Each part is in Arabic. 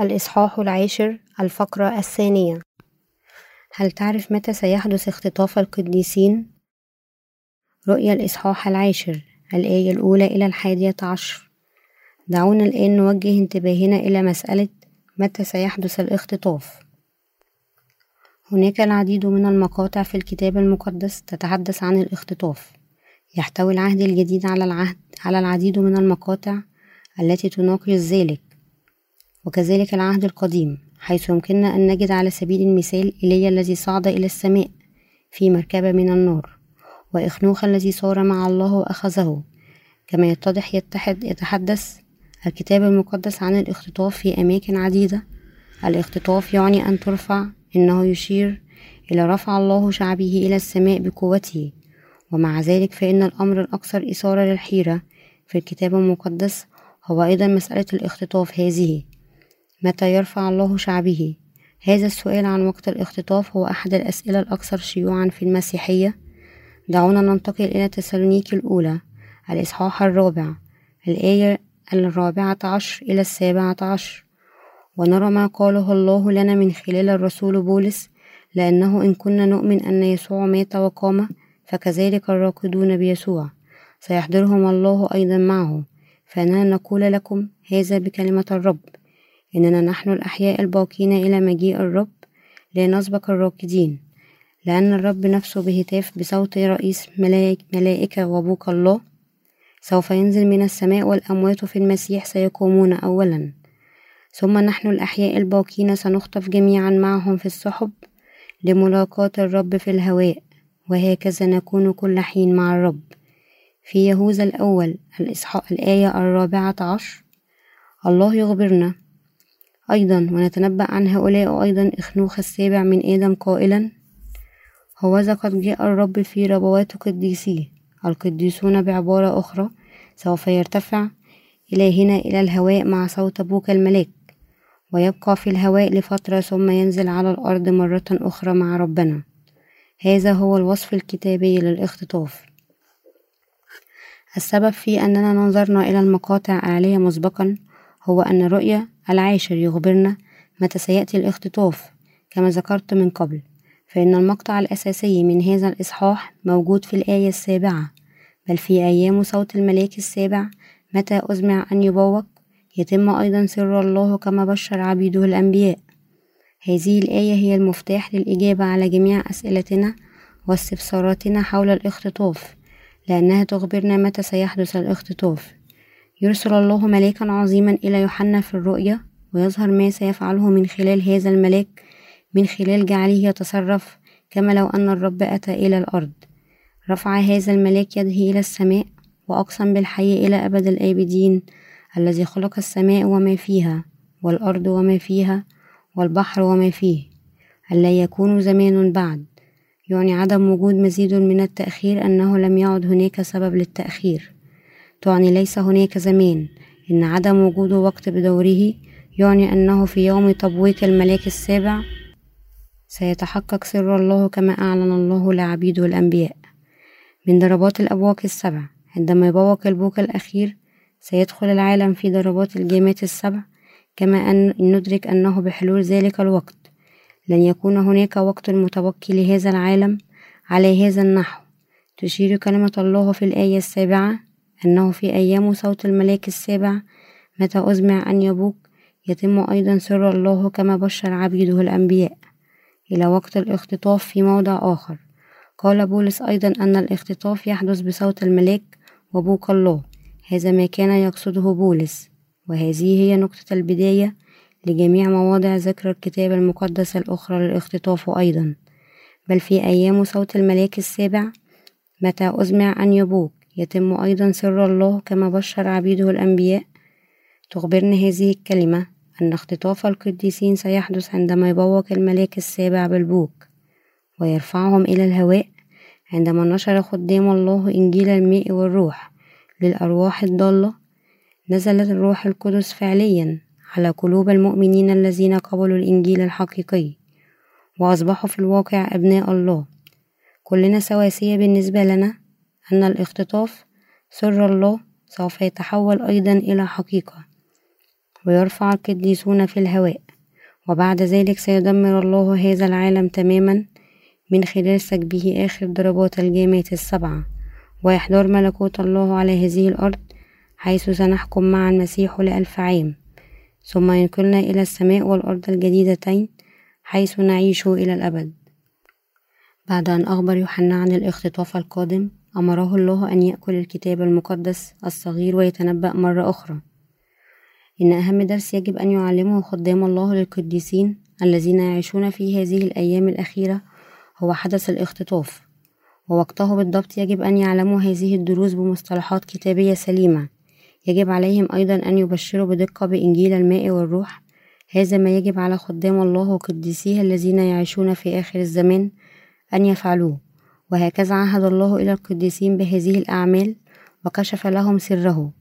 الإصحاح العاشر الفقرة الثانية. هل تعرف متى سيحدث اختطاف القديسين؟ رؤيا الإصحاح العاشر الآية الأولى إلى الحادية عشر. دعونا الآن نوجه انتباهنا إلى مسألة متى سيحدث الاختطاف. هناك العديد من المقاطع في الكتاب المقدس تتحدث عن الاختطاف. يحتوي العهد الجديد على العهد على العديد من المقاطع التي تناقش ذلك. وكذلك العهد القديم حيث يمكننا أن نجد على سبيل المثال إيليا الذي صعد إلى السماء في مركبة من النار وإخنوخ الذي صار مع الله وأخذه. كما يتضح يتحد يتحدث الكتاب المقدس عن الاختطاف في أماكن عديدة. الاختطاف يعني أن ترفع إنه يشير إلى رفع الله شعبه إلى السماء بقوته. ومع ذلك فإن الأمر الأكثر إثارة للحيرة في الكتاب المقدس هو أيضا مسألة الاختطاف هذه. متى يرفع الله شعبه؟ هذا السؤال عن وقت الاختطاف هو أحد الأسئلة الأكثر شيوعا في المسيحية. دعونا ننتقل إلى تسالونيكي الأولى الإصحاح الرابع الآية الرابعة عشر إلى السابعة عشر. ونرى ما قاله الله لنا من خلال الرسول بولس لأنه إن كنا نؤمن أن يسوع مات وقام فكذلك الراقدون بيسوع. سيحضرهم الله أيضا معه. فإننا نقول لكم هذا بكلمة الرب. إننا نحن الأحياء الباقين إلى مجيء الرب لا نسبق الراكدين لأن الرب نفسه بهتاف بصوت رئيس ملائك ملائكة وبوك الله. سوف ينزل من السماء والأموات في المسيح سيقومون أولا. ثم نحن الأحياء الباقين سنخطف جميعا معهم في السحب لملاقاة الرب في الهواء وهكذا نكون كل حين مع الرب. في يهوذا الأول الإصحاء الآية الرابعة عشر الله يخبرنا أيضا ونتنبأ عن هؤلاء أيضا إخنوخ السابع من آدم قائلا هوذا قد جاء الرب في ربوات قديسيه القديسون بعبارة أخرى سوف يرتفع إلى هنا إلى الهواء مع صوت بوك الملاك ويبقى في الهواء لفترة ثم ينزل على الأرض مرة أخرى مع ربنا. هذا هو الوصف الكتابي للاختطاف. السبب في أننا نظرنا إلى المقاطع العالية مسبقا هو أن الرؤية العاشر يخبرنا متى سيأتي الاختطاف كما ذكرت من قبل فإن المقطع الأساسي من هذا الإصحاح موجود في الآية السابعة بل في أيام صوت الملاك السابع متى أزمع أن يبوق يتم أيضا سر الله كما بشر عبيده الأنبياء. هذه الآية هي المفتاح للإجابة على جميع أسئلتنا واستفساراتنا حول الاختطاف لأنها تخبرنا متى سيحدث الاختطاف. يرسل الله ملاكا عظيما إلى يوحنا في الرؤيا ويظهر ما سيفعله من خلال هذا الملاك من خلال جعله يتصرف كما لو أن الرب أتى إلى الأرض. رفع هذا الملاك يده إلى السماء وأقسم بالحي إلى أبد الآبدين الذي خلق السماء وما فيها والأرض وما فيها والبحر وما فيه. ألا يكون زمان بعد. يعني عدم وجود مزيد من التأخير أنه لم يعد هناك سبب للتأخير. تعني ليس هناك زمان. إن عدم وجود وقت بدوره يعني أنه في يوم تبويق الملاك السابع سيتحقق سر الله كما أعلن الله لعبيده الأنبياء. من ضربات الأبواق السبع عندما يبوق البوق الأخير سيدخل العالم في ضربات الجامات السبع كما أن ندرك أنه بحلول ذلك الوقت. لن يكون هناك وقت متبقي لهذا العالم على هذا النحو. تشير كلمة الله في الآية السابعة أنه في أيام صوت الملاك السابع متى أزمع أن يبوك يتم أيضا سر الله كما بشر عبيده الأنبياء. إلى وقت الاختطاف في موضع آخر. قال بولس أيضا أن الاختطاف يحدث بصوت الملاك وبوك الله. هذا ما كان يقصده بولس. وهذه هي نقطة البداية لجميع مواضع ذكر الكتاب المقدس الأخرى للاختطاف أيضا. بل في أيام صوت الملاك السابع متى أزمع أن يبوك يتم أيضا سر الله كما بشر عبيده الأنبياء. تخبرني هذه الكلمة أن اختطاف القديسين سيحدث عندما يبوق الملاك السابع بالبوك ويرفعهم إلى الهواء عندما نشر خدام الله إنجيل الماء والروح للأرواح الضالة. نزلت الروح القدس فعليا على قلوب المؤمنين الذين قبلوا الإنجيل الحقيقي وأصبحوا في الواقع أبناء الله. كلنا سواسية بالنسبة لنا أن الاختطاف سر الله سوف يتحول أيضا إلى حقيقة ويرفع القديسون في الهواء. وبعد ذلك سيدمر الله هذا العالم تماما من خلال سكبه آخر ضربات الجامات السبعة. ويحضر ملكوت الله على هذه الأرض حيث سنحكم مع المسيح لألف عام. ثم ينقلنا إلى السماء والأرض الجديدتين حيث نعيش إلى الأبد. بعد أن أخبر يوحنا عن الاختطاف القادم أمره الله أن يأكل الكتاب المقدس الصغير ويتنبأ مرة أخرى. إن أهم درس يجب أن يعلمه خدام الله للقديسين الذين يعيشون في هذه الأيام الأخيرة هو حدث الاختطاف. ووقته بالضبط يجب أن يعلموا هذه الدروس بمصطلحات كتابية سليمة. يجب عليهم أيضا أن يبشروا بدقة بإنجيل الماء والروح. هذا ما يجب على خدام الله وقديسيه الذين يعيشون في آخر الزمان أن يفعلوه. وهكذا عهد الله إلى القديسين بهذه الأعمال وكشف لهم سره.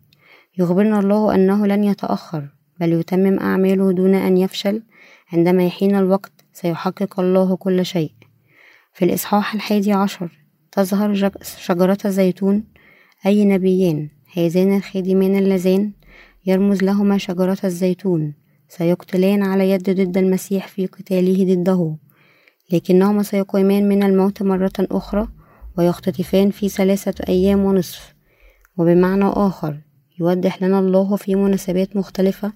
يخبرنا الله أنه لن يتأخر بل يتمم أعماله دون أن يفشل. عندما يحين الوقت سيحقق الله كل شيء. في الإصحاح الحادي عشر تظهر شجرة الزيتون أي نبيان؟ هذان الخادمان اللذان يرمز لهما شجرة الزيتون. سيقتلان على يد ضد المسيح في قتاله ضده. لكنهما سيقيمان من الموت مرة أخرى ويختطفان في ثلاثة أيام ونصف. وبمعنى آخر يوضح لنا الله في مناسبات مختلفة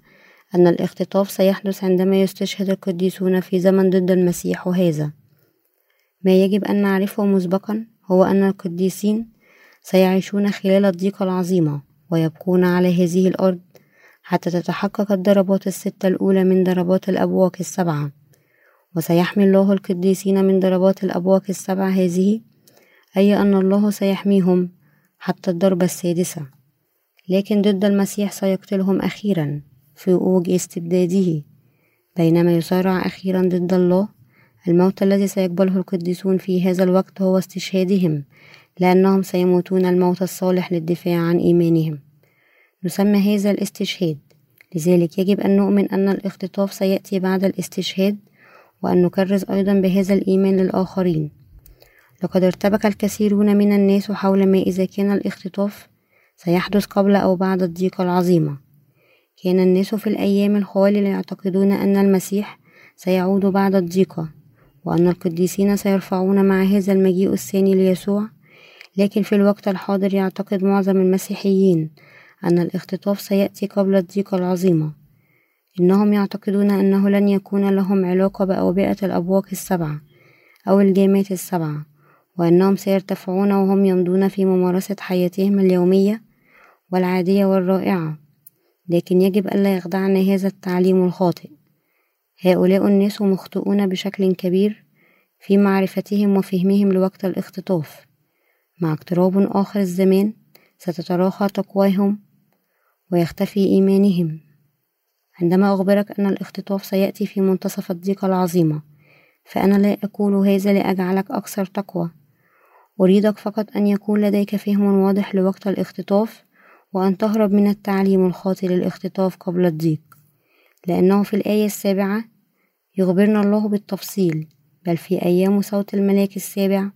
أن الاختطاف سيحدث عندما يستشهد القديسون في زمن ضد المسيح وهذا ما يجب أن نعرفه مسبقا هو أن القديسين سيعيشون خلال الضيقة العظيمة ويبقون على هذه الأرض حتى تتحقق الضربات الستة الأولى من ضربات الأبواق السبعة. وسيحمي الله القديسين من ضربات الأبواق السبع هذه أي أن الله سيحميهم حتى الضربة السادسة. لكن ضد المسيح سيقتلهم أخيرا في أوج استبداده. بينما يصارع أخيرا ضد الله الموت الذي سيقبله القديسون في هذا الوقت هو استشهادهم لأنهم سيموتون الموت الصالح للدفاع عن إيمانهم. نسمى هذا الاستشهاد. لذلك يجب أن نؤمن أن الاختطاف سيأتي بعد الاستشهاد وأن نكرز أيضا بهذا الإيمان للآخرين. لقد ارتبك الكثيرون من الناس حول ما إذا كان الاختطاف سيحدث قبل أو بعد الضيقة العظيمة كان الناس في الأيام الخوالي يعتقدون أن المسيح سيعود بعد الضيقة وأن القديسين سيرفعون مع هذا المجيء الثاني ليسوع. لكن في الوقت الحاضر يعتقد معظم المسيحيين أن الاختطاف سيأتي قبل الضيقة العظيمة إنهم يعتقدون أنه لن يكون لهم علاقة بأوبئة الأبواق السبعة أو الجامات السبعة وأنهم سيرتفعون وهم يمضون في ممارسة حياتهم اليومية والعادية والرائعة. لكن يجب ألا يخدعنا هذا التعليم الخاطئ. هؤلاء الناس مخطئون بشكل كبير في معرفتهم وفهمهم لوقت الاختطاف. مع اقتراب آخر الزمان ستتراخى تقواهم ويختفي إيمانهم. عندما أخبرك أن الاختطاف سيأتي في منتصف الضيقة العظيمة فأنا لا أقول هذا لأجعلك أكثر تقوى. أريدك فقط أن يكون لديك فهم واضح لوقت الاختطاف وأن تهرب من التعليم الخاطئ للاختطاف قبل الضيق. لأنه في الآية السابعة يخبرنا الله بالتفصيل بل في أيام صوت الملاك السابع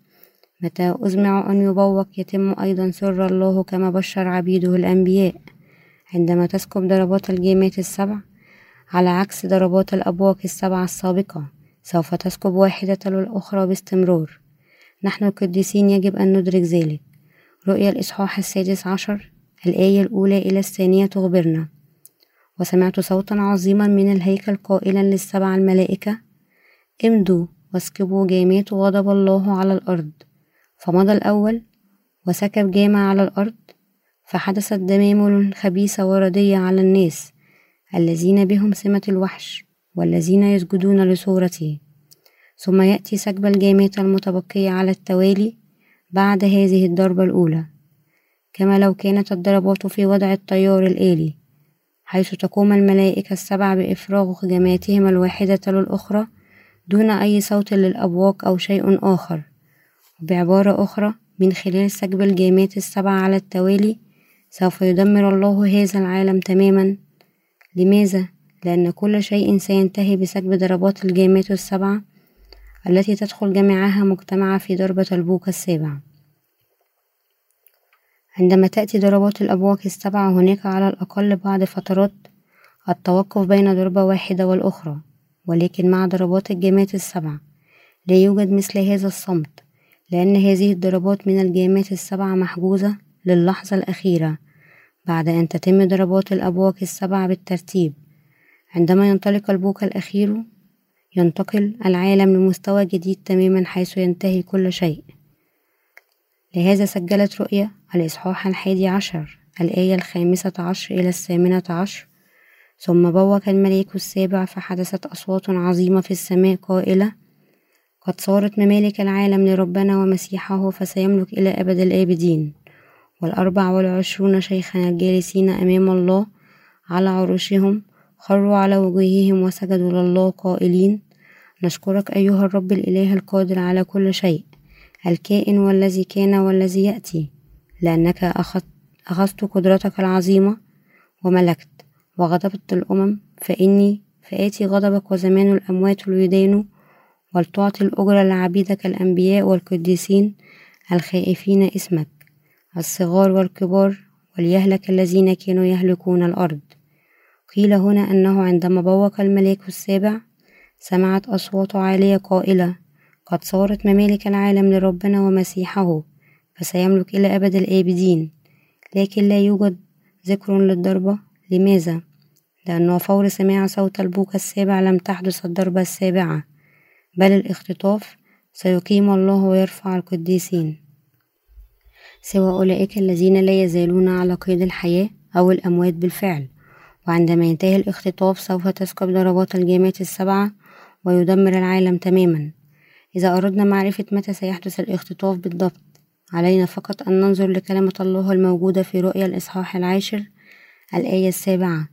متى أزمع أن يبوق يتم أيضا سر الله كما بشر عبيده الأنبياء. عندما تسكب ضربات الجيمات السبع على عكس ضربات الأبواق السبعة السابقة سوف تسكب واحدة للأخرى باستمرار. نحن القديسين يجب أن ندرك ذلك. رؤيا الإصحاح السادس عشر الآية الأولى إلى الثانية تخبرنا. وسمعت صوتا عظيما من الهيكل قائلا للسبع الملائكة امضوا واسكبوا جامات غضب الله على الأرض. فمضى الأول وسكب جامع على الأرض فحدثت دمام خبيثة وردية على الناس. الذين بهم سمة الوحش والذين يسجدون لصورته. ثم يأتي سكب الجامات المتبقية على التوالي بعد هذه الضربة الأولى. كما لو كانت الضربات في وضع التيار الآلي حيث تقوم الملائكة السبع بإفراغ جاماتهم الواحدة للأخرى دون أي صوت للأبواق أو شيء آخر. وبعبارة أخرى من خلال سكب الجامات السبع على التوالي سوف يدمر الله هذا العالم تماما. لماذا؟ لأن كل شيء سينتهي بسكب ضربات الجامات السبعة التي تدخل جميعها مجتمعة في ضربة البوق السابع عندما تأتي ضربات الأبواق السبعة هناك على الأقل بعض فترات التوقف بين ضربة واحدة والأخرى ولكن مع ضربات الجامات السبع لا يوجد مثل هذا الصمت لأن هذه الضربات من الجامات السبع محجوزة للحظة الأخيرة بعد أن تتم ضربات الأبواق السبع بالترتيب. عندما ينطلق البوق الأخير ينتقل العالم لمستوى جديد تماما حيث ينتهي كل شيء. لهذا سجلت رؤية الإصحاح الحادي عشر الآية الخامسة عشر إلى الثامنة عشر. ثم بوق الملك السابع فحدثت أصوات عظيمة في السماء قائلة قد صارت ممالك العالم لربنا ومسيحه فسيملك إلى أبد الآبدين. والأربع والعشرون شيخا الجالسين أمام الله على عروشهم خروا على وجوههم وسجدوا لله قائلين نشكرك أيها الرب الإله القادر على كل شيء الكائن والذي كان والذي يأتي لأنك أخذت, قدرتك العظيمة وملكت وغضبت الأمم فإني فآتي غضبك وزمان الأموات ليدانوا ولتعطي الأجرة لعبيدك الأنبياء والقديسين الخائفين اسمك. الصغار والكبار وليهلك الذين كانوا يهلكون الأرض. قيل هنا أنه عندما بوق الملاك السابع سمعت أصوات عالية قائلة قد صارت ممالك العالم لربنا ومسيحه فسيملك إلى أبد الآبدين. لكن لا يوجد ذكر للضربة لماذا؟ لأنه فور سماع صوت البوق السابع لم تحدث الضربة السابعة بل الاختطاف سيقيم الله ويرفع القديسين. سوى أولئك الذين لا يزالون على قيد الحياة أو الأموات بالفعل. وعندما ينتهي الاختطاف سوف تسكب ضربات الجامات السبعة ويدمر العالم تماما. إذا أردنا معرفة متى سيحدث الاختطاف بالضبط علينا فقط أن ننظر لكلمة الله الموجودة في رؤيا الإصحاح العاشر الآية السابعة.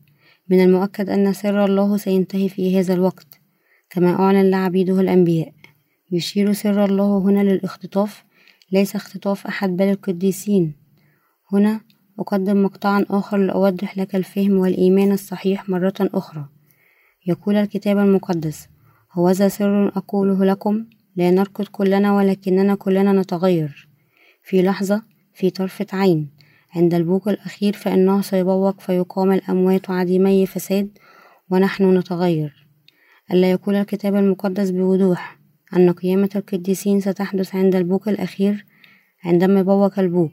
من المؤكد أن سر الله سينتهي في هذا الوقت كما أعلن لعبيده الأنبياء. يشير سر الله هنا للاختطاف ليس اختطاف أحد بل القديسين. هنا أقدم مقطعا آخر لأوضح لك الفهم والإيمان الصحيح مرة أخرى. يقول الكتاب المقدس هوذا سر أقوله لكم لا نركض كلنا ولكننا كلنا نتغير. في لحظة في طرفة عين عند البوق الأخير فإنه سيبوق فيقام الأموات عديمي فساد ونحن نتغير. ألا يقول الكتاب المقدس بوضوح أن قيامة القديسين ستحدث عند البوق الأخير عندما يبوق البوق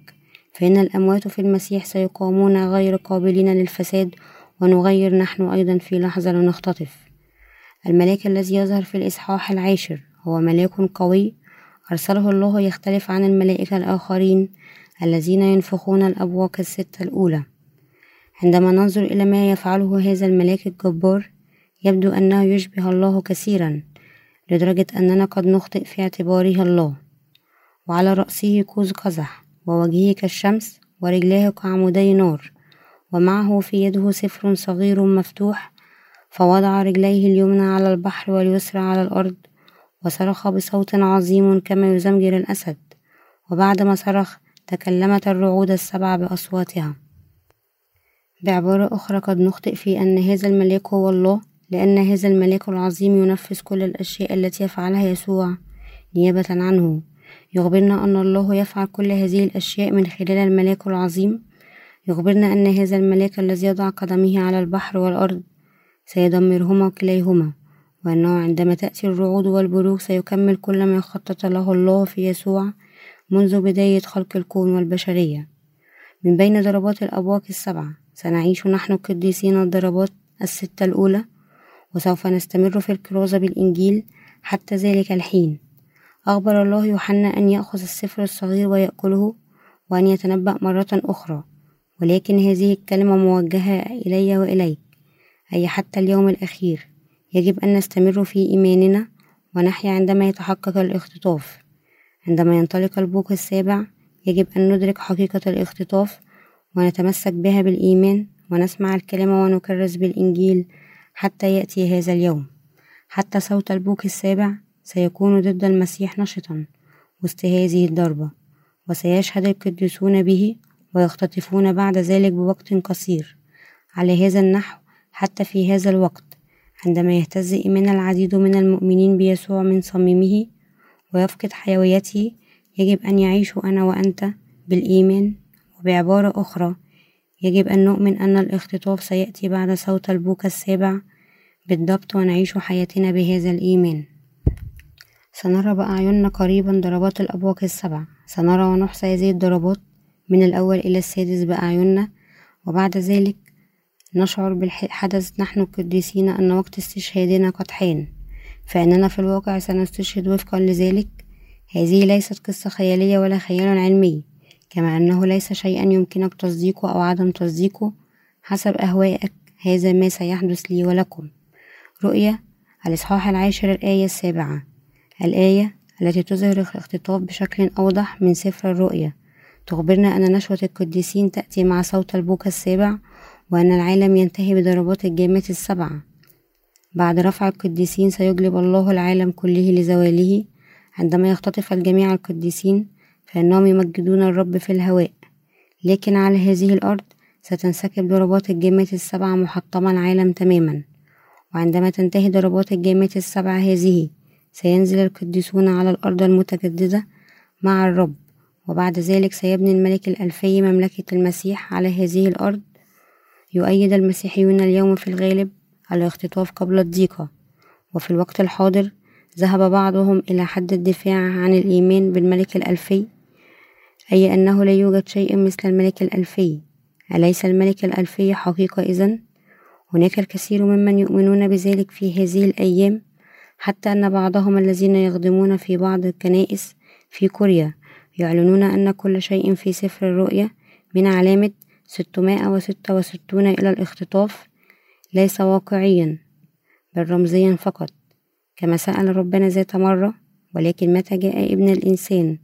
فإن الأموات في المسيح سيقامون غير قابلين للفساد ونغير نحن أيضا في لحظة لنختطف. الملاك الذي يظهر في الإصحاح العاشر هو ملاك قوي أرسله الله يختلف عن الملائكة الآخرين الذين ينفخون الأبواق الستة الأولى. عندما ننظر إلى ما يفعله هذا الملاك الجبار يبدو أنه يشبه الله كثيرا. لدرجة أننا قد نخطئ في اعتباره الله. وعلى رأسه كوز قزح ووجهه كالشمس ورجلاه كعمودي نار ومعه في يده سفر صغير مفتوح فوضع رجليه اليمنى على البحر واليسرى على الأرض وصرخ بصوت عظيم كما يزمجر الأسد. وبعدما صرخ تكلمت الرعود السبع بأصواتها. بعبارة أخرى قد نخطئ في أن هذا الملاك هو الله لأن هذا الملاك العظيم ينفذ كل الأشياء التي يفعلها يسوع نيابة عنه. يخبرنا أن الله يفعل كل هذه الأشياء من خلال الملاك العظيم. يخبرنا أن هذا الملاك الذي يضع قدمه على البحر والأرض سيدمرهما كليهما وأنه عندما تأتي الرعود والبروق سيكمل كل ما خطط له الله في يسوع منذ بداية خلق الكون والبشرية. من بين ضربات الأبواق السبعة سنعيش نحن القديسين الضربات الستة الأولى. وسوف نستمر في الكرازة بالإنجيل حتى ذلك الحين. أخبر الله يوحنا أن يأخذ السفر الصغير ويأكله وأن يتنبأ مرة أخرى ولكن هذه الكلمة موجهة إلي وإليك أي حتى اليوم الأخير. يجب أن نستمر في إيماننا ونحيا عندما يتحقق الاختطاف. عندما ينطلق البوق السابع يجب أن ندرك حقيقة الاختطاف ونتمسك بها بالإيمان ونسمع الكلمة ونكرس بالإنجيل حتى يأتي هذا اليوم. حتى صوت البوق السابع سيكون ضد المسيح نشطا وسط هذه الضربة وسيشهد القديسون به ويختطفون بعد ذلك بوقت قصير. على هذا النحو حتى في هذا الوقت عندما يهتز إيمان العديد من المؤمنين بيسوع من صميمه ويفقد حيويته يجب أن يعيش أنا وأنت بالإيمان وبعبارة أخرى يجب أن نؤمن أن الاختطاف سيأتي بعد صوت البوك السابع بالضبط ونعيش حياتنا بهذا الإيمان. سنرى بأعيننا قريبا ضربات الأبواق السبع. سنرى ونحصى هذه الضربات من الأول إلى السادس بأعيننا وبعد ذلك نشعر بالحدث. نحن القديسين أن وقت استشهادنا قد حان. فإننا في الواقع سنستشهد وفقا لذلك. هذه ليست قصة خيالية ولا خيال علمي. كما أنه ليس شيئا يمكنك تصديقه أو عدم تصديقه حسب أهوائك. هذا ما سيحدث لي ولكم. رؤية الإصحاح العاشر الآية السابعة. الآية التي تظهر الاختطاف بشكل أوضح من سفر الرؤية. تخبرنا أن نشوة القديسين تأتي مع صوت البوك السابع وأن العالم ينتهي بضربات الجامات السبعة. بعد رفع القديسين سيجلب الله العالم كله لزواله عندما يختطف الجميع القديسين. فإنهم يمجدون الرب في الهواء. لكن على هذه الأرض ستنسكب ضربات الجامات السبعة محطمة العالم تماما. وعندما تنتهي ضربات الجامات السبعة هذه سينزل القديسون على الأرض المتجددة مع الرب. وبعد ذلك سيبنى الملك الألفي مملكة المسيح على هذه الأرض. يؤيد المسيحيون اليوم في الغالب الاختطاف قبل الضيقة. وفي الوقت الحاضر ذهب بعضهم إلى حد الدفاع عن الإيمان بالملك الألفي. أي أنه لا يوجد شيء مثل الملك الألفي. أليس الملك الألفي حقيقة إذن؟ هناك الكثير ممن يؤمنون بذلك في هذه الأيام حتى أن بعضهم الذين يخدمون في بعض الكنائس في كوريا يعلنون أن كل شيء في سفر الرؤيا من علامة ستمائة وستة وستون إلى الاختطاف ليس واقعيا بل رمزيا فقط. كما سأل ربنا ذات مرة ولكن متى جاء ابن الإنسان؟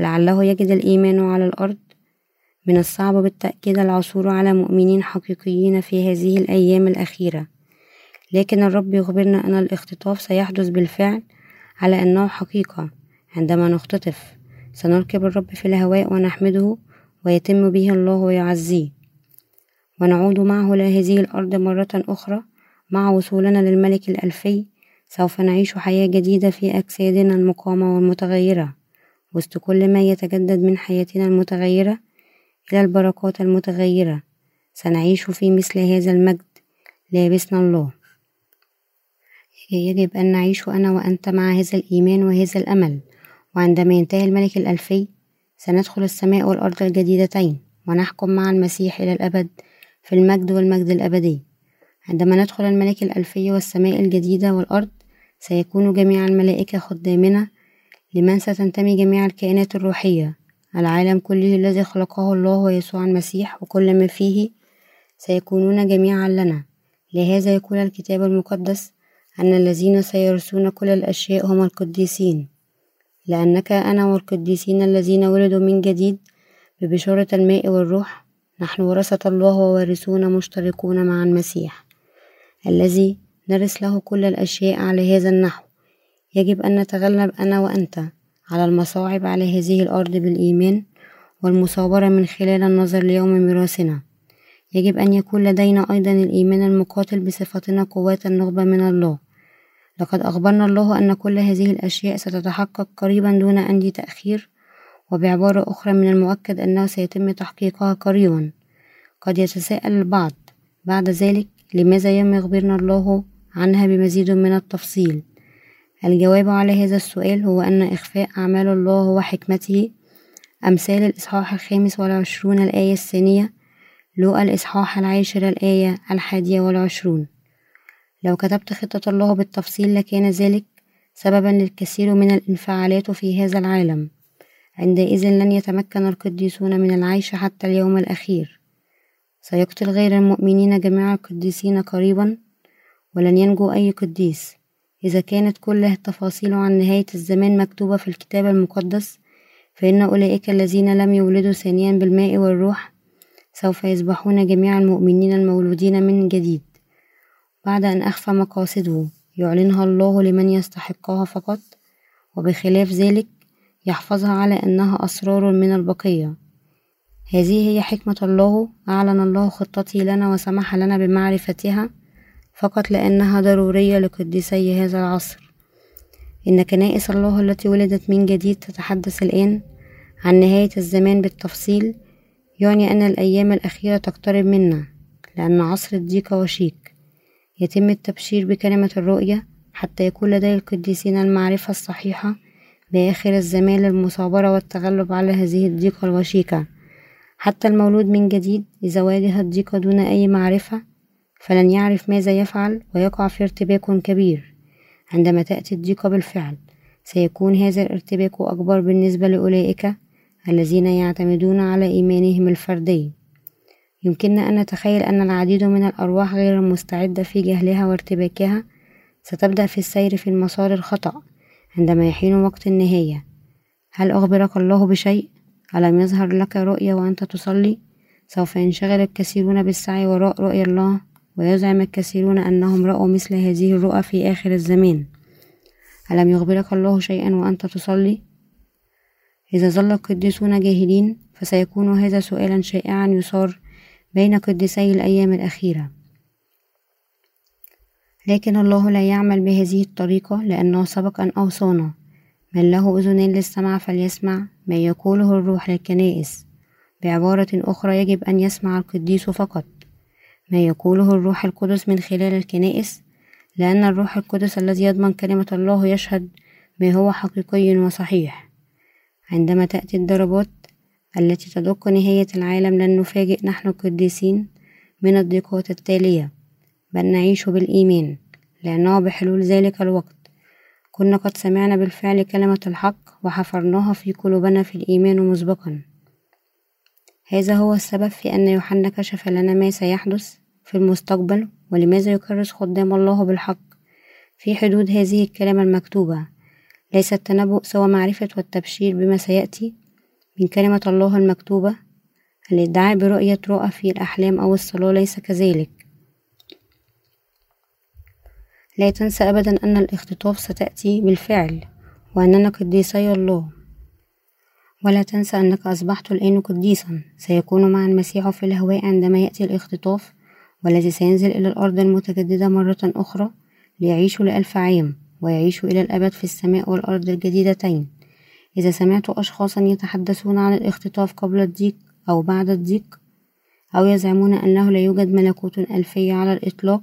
لعله يجد الإيمان على الأرض. من الصعب بالتأكيد العثور على مؤمنين حقيقيين في هذه الأيام الأخيرة. لكن الرب يخبرنا أن الاختطاف سيحدث بالفعل على أنه حقيقة. عندما نختطف سنركب الرب في الهواء ونحمده ويتم به الله ويعزيه. ونعود معه لهذه الأرض مرة أخرى مع وصولنا للملك الألفي. سوف نعيش حياة جديدة في أجسادنا المقامة والمتغيرة. وسط كل ما يتجدد من حياتنا المتغيرة إلى البركات المتغيرة. سنعيش في مثل هذا المجد لابسنا الله. يجب أن نعيش أنا وأنت مع هذا الإيمان وهذا الأمل. وعندما ينتهي الملك الألفي سندخل السماء والأرض الجديدتين ونحكم مع المسيح إلى الأبد في المجد والمجد الأبدي. عندما ندخل الملك الألفي والسماء الجديدة والأرض سيكون جميع الملائكة خدامنا لمن ستنتمي جميع الكائنات الروحية. العالم كله الذي خلقه الله ويسوع المسيح وكل ما فيه سيكونون جميعا لنا. لهذا يقول الكتاب المقدس أن الذين سيرثون كل الأشياء هم القديسين. لأنك أنا والقديسين الذين ولدوا من جديد ببشارة الماء والروح نحن ورثة الله ووارثون مشتركون مع المسيح. الذي نرث له كل الأشياء على هذا النحو. يجب أن نتغلب أنا وأنت على المصاعب على هذه الأرض بالإيمان والمصابرة من خلال النظر ليوم ميراثنا يجب أن يكون لدينا أيضا الإيمان المقاتل بصفتنا قوات النخبة من الله. لقد أخبرنا الله أن كل هذه الأشياء ستتحقق قريبا دون أي تأخير وبعبارة أخرى من المؤكد أنه سيتم تحقيقها قريبا. قد يتساءل البعض بعد ذلك لماذا لم يخبرنا الله عنها بمزيد من التفصيل؟ الجواب على هذا السؤال هو أن إخفاء أعمال الله وحكمته أمثال الإصحاح الخامس والعشرون الآية الثانية لوقا الإصحاح العاشر الآية الحادية والعشرون. لو كتبت خطة الله بالتفصيل لكان ذلك سببا للكثير من الانفعالات في هذا العالم. عندئذ لن يتمكن القديسون من العيش حتى اليوم الأخير. سيقتل غير المؤمنين جميع القديسين قريبا ولن ينجو أي قديس. إذا كانت كل التفاصيل عن نهاية الزمان مكتوبة في الكتاب المقدس فإن أولئك الذين لم يولدوا ثانيا بالماء والروح سوف يسبحون جميع المؤمنين المولودين من جديد. بعد أن أخفى مقاصده يعلنها الله لمن يستحقها فقط وبخلاف ذلك يحفظها على أنها أسرار من البقية. هذه هي حكمة الله أعلن الله خطته لنا وسمح لنا بمعرفتها فقط لأنها ضرورية لقديسي هذا العصر. إن كنائس الله التي ولدت من جديد تتحدث الآن عن نهاية الزمان بالتفصيل يعني أن الأيام الأخيرة تقترب منا لأن عصر الضيق وشيك. يتم التبشير بكلمة الرؤية حتى يكون لدي القديسين المعرفة الصحيحة بآخر الزمان للمثابرة والتغلب على هذه الضيقة الوشيكة. حتى المولود من جديد إذا واجه الضيقة دون أي معرفة فلن يعرف ماذا يفعل ويقع في ارتباك كبير. عندما تأتي الضيقة بالفعل سيكون هذا الارتباك أكبر بالنسبة لأولئك الذين يعتمدون على إيمانهم الفردي. يمكننا أن نتخيل أن العديد من الأرواح غير المستعدة في جهلها وارتباكها. ستبدأ في السير في المسار الخطأ عندما يحين وقت النهاية. هل أخبرك الله بشيء؟ ألم يظهر لك رؤية وأنت تصلي؟ سوف ينشغل الكثيرون بالسعي وراء رؤية الله. ويزعم الكثيرون أنهم رأوا مثل هذه الرؤى في آخر الزمان. ألم يخبرك الله شيئا وأنت تصلي؟ إذا ظل القديسون جاهلين فسيكون هذا سؤالا شائعا يثار بين قديسي الأيام الأخيرة. لكن الله لا يعمل بهذه الطريقة لأنه سبق أن أوصانا. من له أذنين للسمع فليسمع ما يقوله الروح للكنائس. بعبارة أخرى يجب أن يسمع القديس فقط. ما يقوله الروح القدس من خلال الكنائس لأن الروح القدس الذي يضمن كلمة الله يشهد ما هو حقيقي وصحيح. عندما تأتي الضربات التي تدق نهاية العالم لن نفاجئ نحن القديسين من الضيقات التالية بل نعيش بالإيمان لأنه بحلول ذلك الوقت. كنا قد سمعنا بالفعل كلمة الحق وحفرناها في قلوبنا في الإيمان مسبقا. هذا هو السبب في أن يوحنا كشف لنا ما سيحدث في المستقبل ولماذا يكرس خدام الله بالحق. في حدود هذه الكلمة المكتوبة ليس التنبؤ سوى معرفة والتبشير بما سيأتي من كلمة الله المكتوبة الإدعاء برؤية رؤى في الأحلام أو الصلاة ليس كذلك. لا تنسى أبدا أن الاختطاف ستأتي بالفعل وأننا قديسي الله. ولا تنسى أنك أصبحت الآن قديسا. سيكون مع المسيح في الهواء عندما يأتي الاختطاف والذي سينزل إلى الأرض المتجددة مرة أخرى ليعيش لألف عام ويعيش إلى الأبد في السماء والأرض الجديدتين. إذا سمعت أشخاصا يتحدثون عن الاختطاف قبل الضيق أو بعد الضيق أو يزعمون أنه لا يوجد ملكوت ألفية على الإطلاق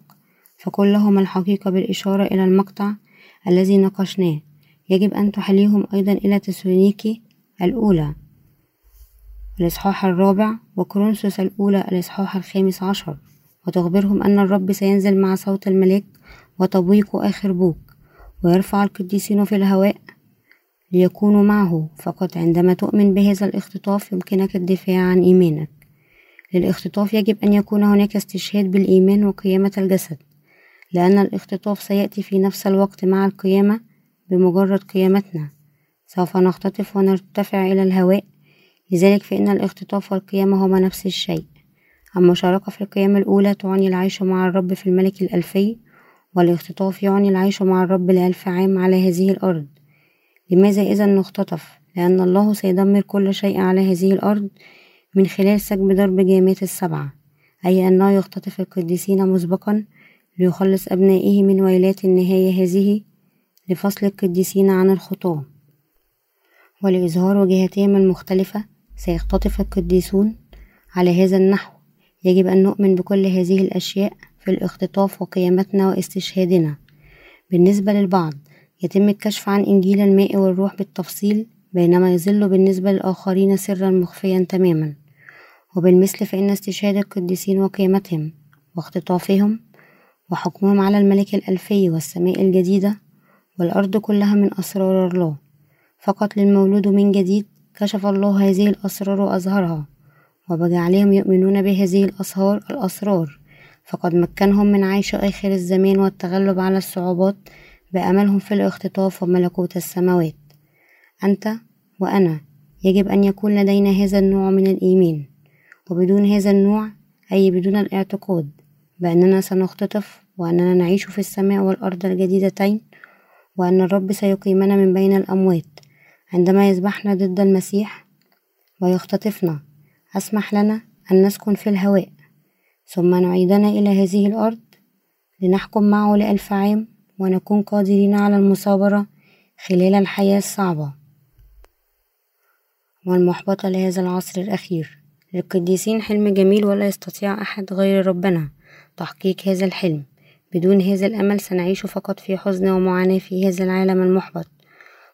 فقل لهم الحقيقة بالإشارة إلى المقطع الذي ناقشناه. يجب أن تحليهم أيضا إلى تسونيكي الأولى الإصحاح الرابع وكرونسوس الأولى الإصحاح الخامس عشر وتخبرهم أن الرب سينزل مع صوت الملاك وتبويق آخر بوق ويرفع القديسين في الهواء ليكونوا معه. فقط عندما تؤمن بهذا الاختطاف يمكنك الدفاع عن إيمانك. للاختطاف يجب أن يكون هناك استشهاد بالإيمان وقيامة الجسد لأن الاختطاف سيأتي في نفس الوقت مع القيامة بمجرد قيامتنا. سوف نختطف ونرتفع إلى الهواء. لذلك فإن الاختطاف والقيامة هما نفس الشيء. المشاركة في القيامة الأولى تعني العيش مع الرب في الملك الألفي والاختطاف يعني العيش مع الرب لألف عام على هذه الأرض. لماذا إذا نختطف؟ لأن الله سيدمر كل شيء على هذه الأرض من خلال سكب ضرب جامات السبعة أي أنه يختطف القديسين مسبقا ليخلص أبنائه من ويلات النهاية هذه لفصل القديسين عن الخطاة ولإظهار وجهتهم المختلفة سيختطف القديسون على هذا النحو. يجب أن نؤمن بكل هذه الأشياء في الاختطاف وقيامتنا واستشهادنا. بالنسبة للبعض يتم الكشف عن إنجيل الماء والروح بالتفصيل بينما يظل بالنسبة للآخرين سرا مخفيا تماما. وبالمثل فإن استشهاد القديسين وقيامتهم واختطافهم وحكمهم على الملك الألفي والسماء الجديدة والأرض كلها من أسرار الله فقط للمولود من جديد كشف الله هذه الأسرار وأظهرها وبجعلهم يؤمنون بهذه الأسرار الأسرار. فقد مكنهم من عيش آخر الزمان والتغلب على الصعوبات بأملهم في الاختطاف وملكوت السماوات. أنت وأنا يجب أن يكون لدينا هذا النوع من الإيمان وبدون هذا النوع أي بدون الاعتقاد بأننا سنختطف وأننا نعيش في السماء والأرض الجديدتين وأن الرب سيقيمنا من بين الأموات. عندما يذبحنا ضد المسيح ويختطفنا أسمح لنا أن نسكن في الهواء ثم نعيدنا إلى هذه الأرض لنحكم معه لألف عام ونكون قادرين على المصابرة خلال الحياة الصعبة. والمحبطة لهذا العصر الأخير. للقديسين حلم جميل ولا يستطيع أحد غير ربنا. تحقيق هذا الحلم. بدون هذا الأمل سنعيش فقط في حزن ومعاناة في هذا العالم المحبط.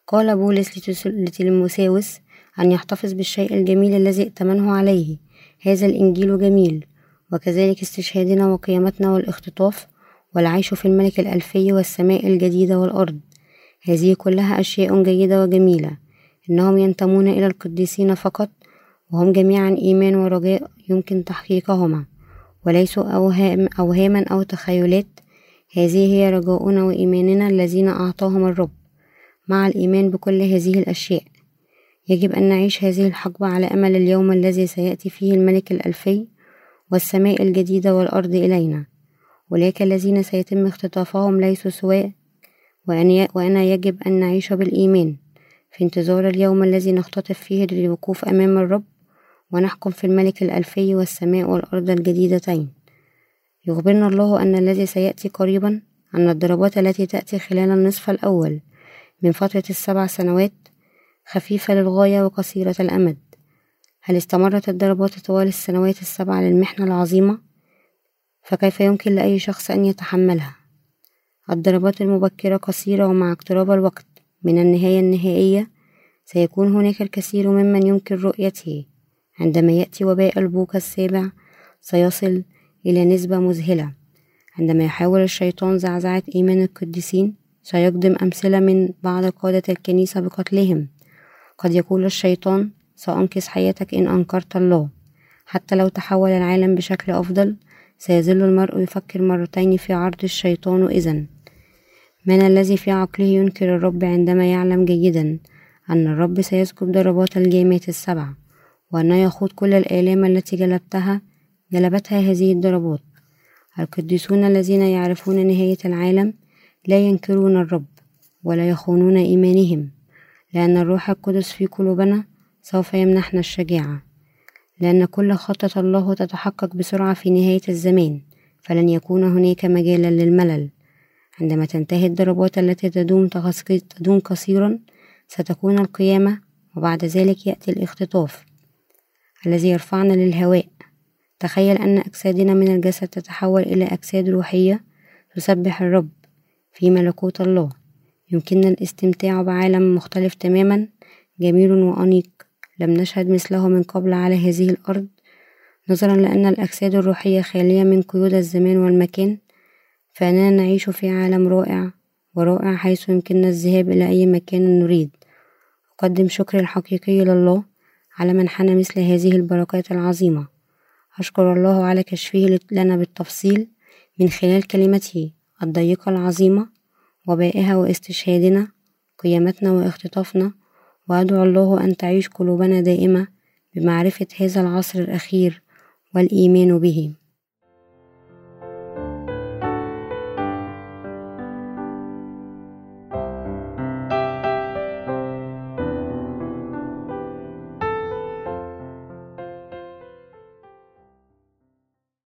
قال بولس لتلموساوس أن يحتفظ بالشيء الجميل الذي ائتمنه عليه. هذا الإنجيل جميل وكذلك استشهادنا وقيامتنا والاختطاف والعيش في الملك الألفي والسماء الجديدة والأرض. هذه كلها أشياء جيدة وجميلة إنهم ينتمون إلى القديسين فقط وهم جميعا إيمان ورجاء يمكن تحقيقهما. وليسوا أوهام أوهاما أو تخيلات هذه هي رجاؤنا وإيماننا الذين أعطاهم الرب. مع الإيمان بكل هذه الأشياء. يجب أن نعيش هذه الحقبة على أمل اليوم الذي سيأتي فيه الملك الألفي والسماء الجديدة والأرض إلينا. ولكن الذين سيتم اختطافهم ليسوا سواء وأنا يجب أن نعيش بالإيمان. في انتظار اليوم الذي نختطف فيه للوقوف أمام الرب ونحكم في الملك الألفي والسماء والأرض الجديدتين. يخبرنا الله أن الذي سيأتي قريبا أن الضربات التي تأتي خلال النصف الأول من فترة السبع سنوات خفيفة للغاية وقصيرة الأمد هل استمرت الضربات طوال السنوات السبع للمحنة العظيمة؟ فكيف يمكن لأي شخص أن يتحملها؟ الضربات المبكرة قصيرة ومع اقتراب الوقت. من النهاية النهائية سيكون هناك الكثير ممن يمكن رؤيته. عندما يأتي وباء البوكة السابع سيصل إلى نسبة مذهلة. عندما يحاول الشيطان زعزعة إيمان القديسين سيقدم أمثلة من بعض قادة الكنيسة بقتلهم. قد يقول الشيطان سأنقذ حياتك إن أنكرت الله. حتى لو تحول العالم بشكل أفضل سيظل المرء يفكر مرتين في عرض الشيطان إذا من الذي في عقله ينكر الرب عندما يعلم جيدا أن الرب سيسكب ضربات الجامات السبع وأنه يخوض كل الآلام التي جلبتها جلبتها هذه الضربات؟ القديسون الذين يعرفون نهاية العالم لا ينكرون الرب ولا يخونون إيمانهم لأن الروح القدس في قلوبنا سوف يمنحنا الشجاعة. لأن كل خطة الله تتحقق بسرعة في نهاية الزمان فلن يكون هناك مجالا للملل. عندما تنتهي الضربات التي تدوم, تدوم قصيرا ستكون القيامة وبعد ذلك يأتي الاختطاف الذي يرفعنا للهواء. تخيل أن أجسادنا من الجسد تتحول إلى أجساد روحية تسبح الرب. في ملكوت الله يمكننا الاستمتاع بعالم مختلف تماما. جميل وأنيق لم نشهد مثله من قبل على هذه الأرض. نظرا لأن الأجساد الروحية خالية من قيود الزمان والمكان فإننا نعيش في عالم رائع ورائع حيث يمكننا الذهاب إلى أي مكان نريد. أقدم شكري الحقيقي لله على منحنا مثل هذه البركات العظيمة. أشكر الله على كشفه لنا بالتفصيل من خلال كلمته. الضيقة العظيمة وبائها واستشهادنا قيامتنا واختطافنا وأدعو الله أن تعيش قلوبنا دائمة بمعرفة هذا العصر الأخير والإيمان به.